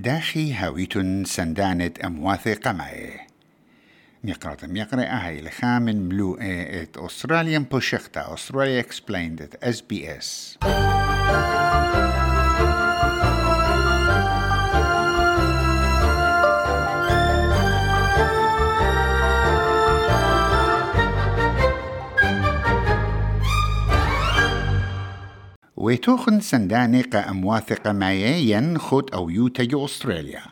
داخي هاويت سندانة أمواثي قمعي ميقرات ميقرأ هاي الخامن ملوء ات أستراليا بوشيختا أستراليا اكسبليند ات اس بي اس ويتوخن سندانق أمواثق معي خود أو يوتا أستراليا.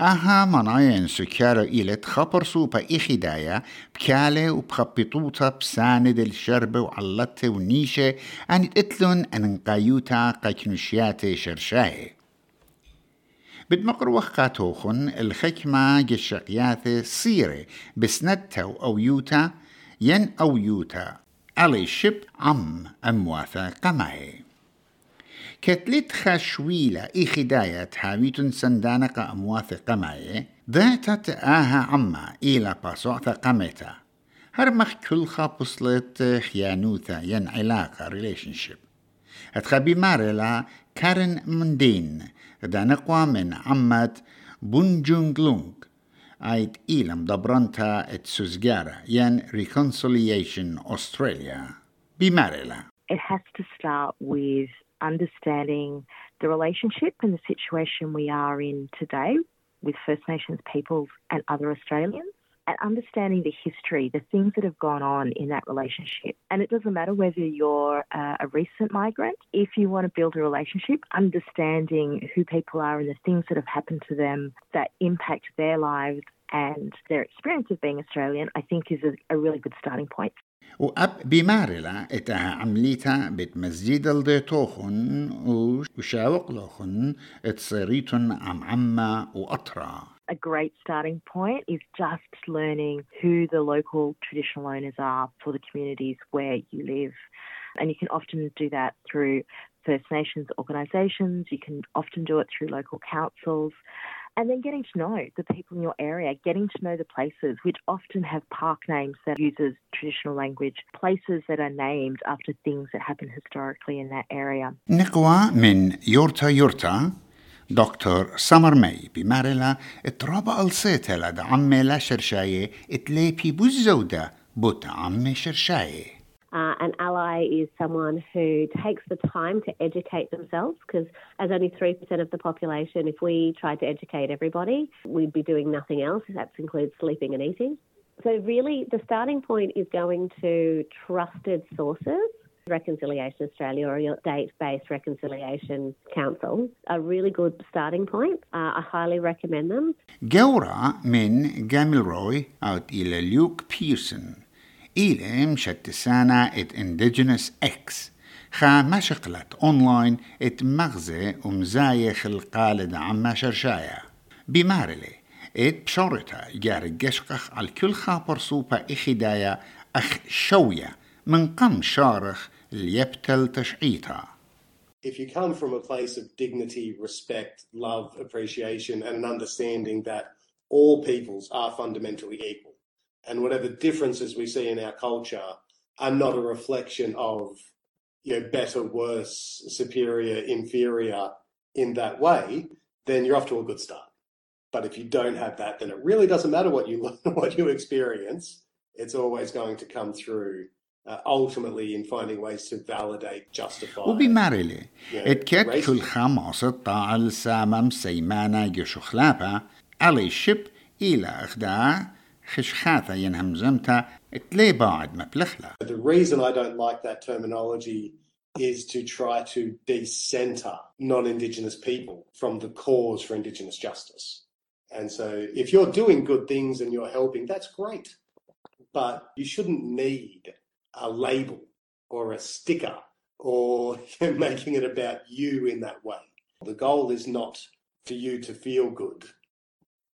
أها مناين سكارة إلت خبر سوبا إخدايا بكالة وبخبطوطة بساند الشربة وعلته ونيشة أن إتلون أن قايوتا قاكنشيات شرشاي. بدمقر قاتوخن الخكمة جشقيات صيرة بسنتا أو يوتا ين أو يوتا. علي شب عم أمواثا قمعي كتلت خشويلة إخداية حاويتن سندانق أمواث قمعي ذاتت آها عما إلى باسوعة قمتا هرمخ كل خابصلت خيانوثا ين علاقة ريليشنشيب اتخبي مارلا كارن مندين دانقوا من عمت بونجونغلونغ ايت إيلم دبرنتا ات سوزجارة ين Reconciliation Australia. بمارلا It has to start with understanding the relationship and the situation we are in today with First Nations peoples and other Australians. And understanding the history, the things that have gone on in that relationship. And it doesn't matter whether you're uh, a recent migrant, if you want to build a relationship, understanding who people are and the things that have happened to them that impact their lives and their experience of being Australian, I think is a, a really good starting point. وأب بمارلا إتها عمليتا بيت مسجد الديتوخن وشاوق لوخن اتصيريتن عم عما وأطرا A great starting point is just learning who the local traditional owners are for the communities where you live. And you can often do that through First Nations organisations, you can often do it through local councils and then getting to know the people in your area, getting to know the places, which often have park names that uses traditional language, places that are named after things that happened historically in that area. نقوى من يورتا يورتا دكتور سمر مي بمارلا اترابا الصيت لدى عمي لا شرشاية اتليبي بوزودة بوت عمي شرشاية uh, an ally is someone who takes the time to educate themselves because, as only 3% of the population, if we tried to educate everybody, we'd be doing nothing else. That includes sleeping and eating. So, really, the starting point is going to trusted sources. Reconciliation Australia or your date based reconciliation council A really good starting point. Uh, I highly recommend them. Geora min Gamilroy out ile Luke Pearson. مشت سانا إت Indigenous X خا ما شقلت أونلاين إت مغزة ومزايخ القالد عما شرشايا. بمارلي إت بشورتا جار جشقخ على كل خابر سوبا إخدايا أخ شوية من قم شارخ ليبتل تشعيتا. If you come from a place of dignity, respect, love, appreciation, and an understanding that all peoples are fundamentally equal, and whatever differences we see in our culture are not a reflection of you know better, worse, superior, inferior in that way, then you're off to a good start. But if you don't have that, then it really doesn't matter what you what you experience. It's always going to come through uh, ultimately in finding ways to validate, justify. وبمارلي اتكت كل خماسة طاعل سامم سيمانا جشخلابا علي شب إلى أخداع خشخاثة ينهمزمتا تلي بعد مبلخلا The reason I don't like that terminology is to try to decenter non-Indigenous people from the cause for Indigenous justice. And so if you're doing good things and you're helping, that's great. But you shouldn't need a label or a sticker or making it about you in that way. The goal is not for you to feel good.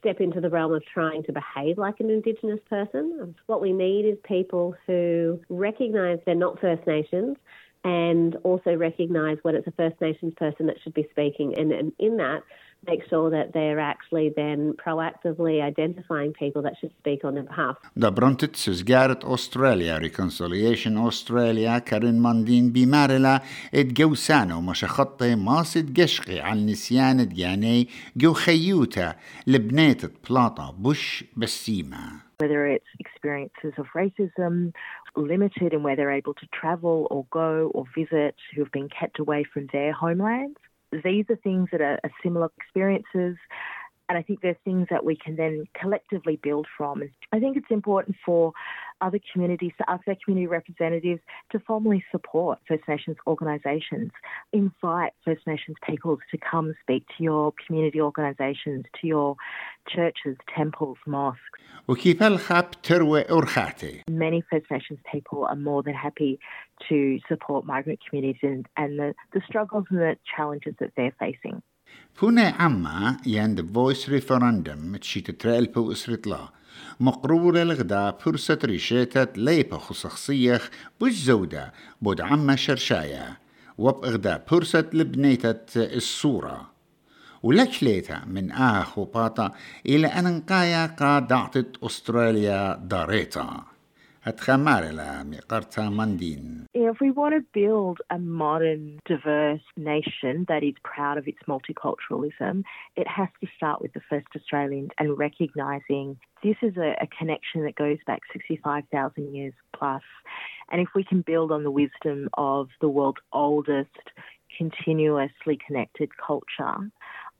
step into the realm of trying to behave like an Indigenous person. What we need is people who recognise they're not First Nations and also recognise when it's a First Nations person that should be speaking. And, and in that, make sure that they're actually then proactively identifying people that should speak on their behalf. Dabrontit Garrett Australia Reconciliation Australia كارين Mundine bimarela ed مش خطة ماسد قشقي عن نسيان دياني جو خيوتا لبنات Plata, Bush, Bessima. whether it's experiences of racism, limited in where they're able to travel or go or visit, who have been kept away from their homelands. These are things that are, are similar experiences. And I think there's things that we can then collectively build from. I think it's important for other communities to ask their community representatives to formally support First Nations organisations. Invite First Nations peoples to come speak to your community organisations, to your churches, temples, mosques. Many First Nations people are more than happy to support migrant communities and, and the, the struggles and the challenges that they're facing. Pune عامة gällande voice referendum تشيتترال på استطلاع مقرور الغدا فرصة ريشاتة ليبا خصخصية زودة بود عمة شرشاية اغدا فرصة لبنيتة الصورة ولكليتها من آخ وباطا إلى أن نقايا قا أعطت أستراليا داريتا If we want to build a modern, diverse nation that is proud of its multiculturalism, it has to start with the first Australians and recognising this is a, a connection that goes back 65,000 years plus. And if we can build on the wisdom of the world's oldest continuously connected culture,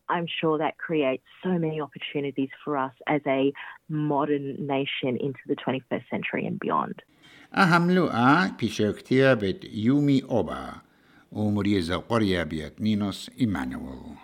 I'm sure that creates so many opportunities for us as a modern nation into the 21st century and beyond. أهم لقاء بت يومي أوبا ومريزة قرية بيت نينوس إيمانويل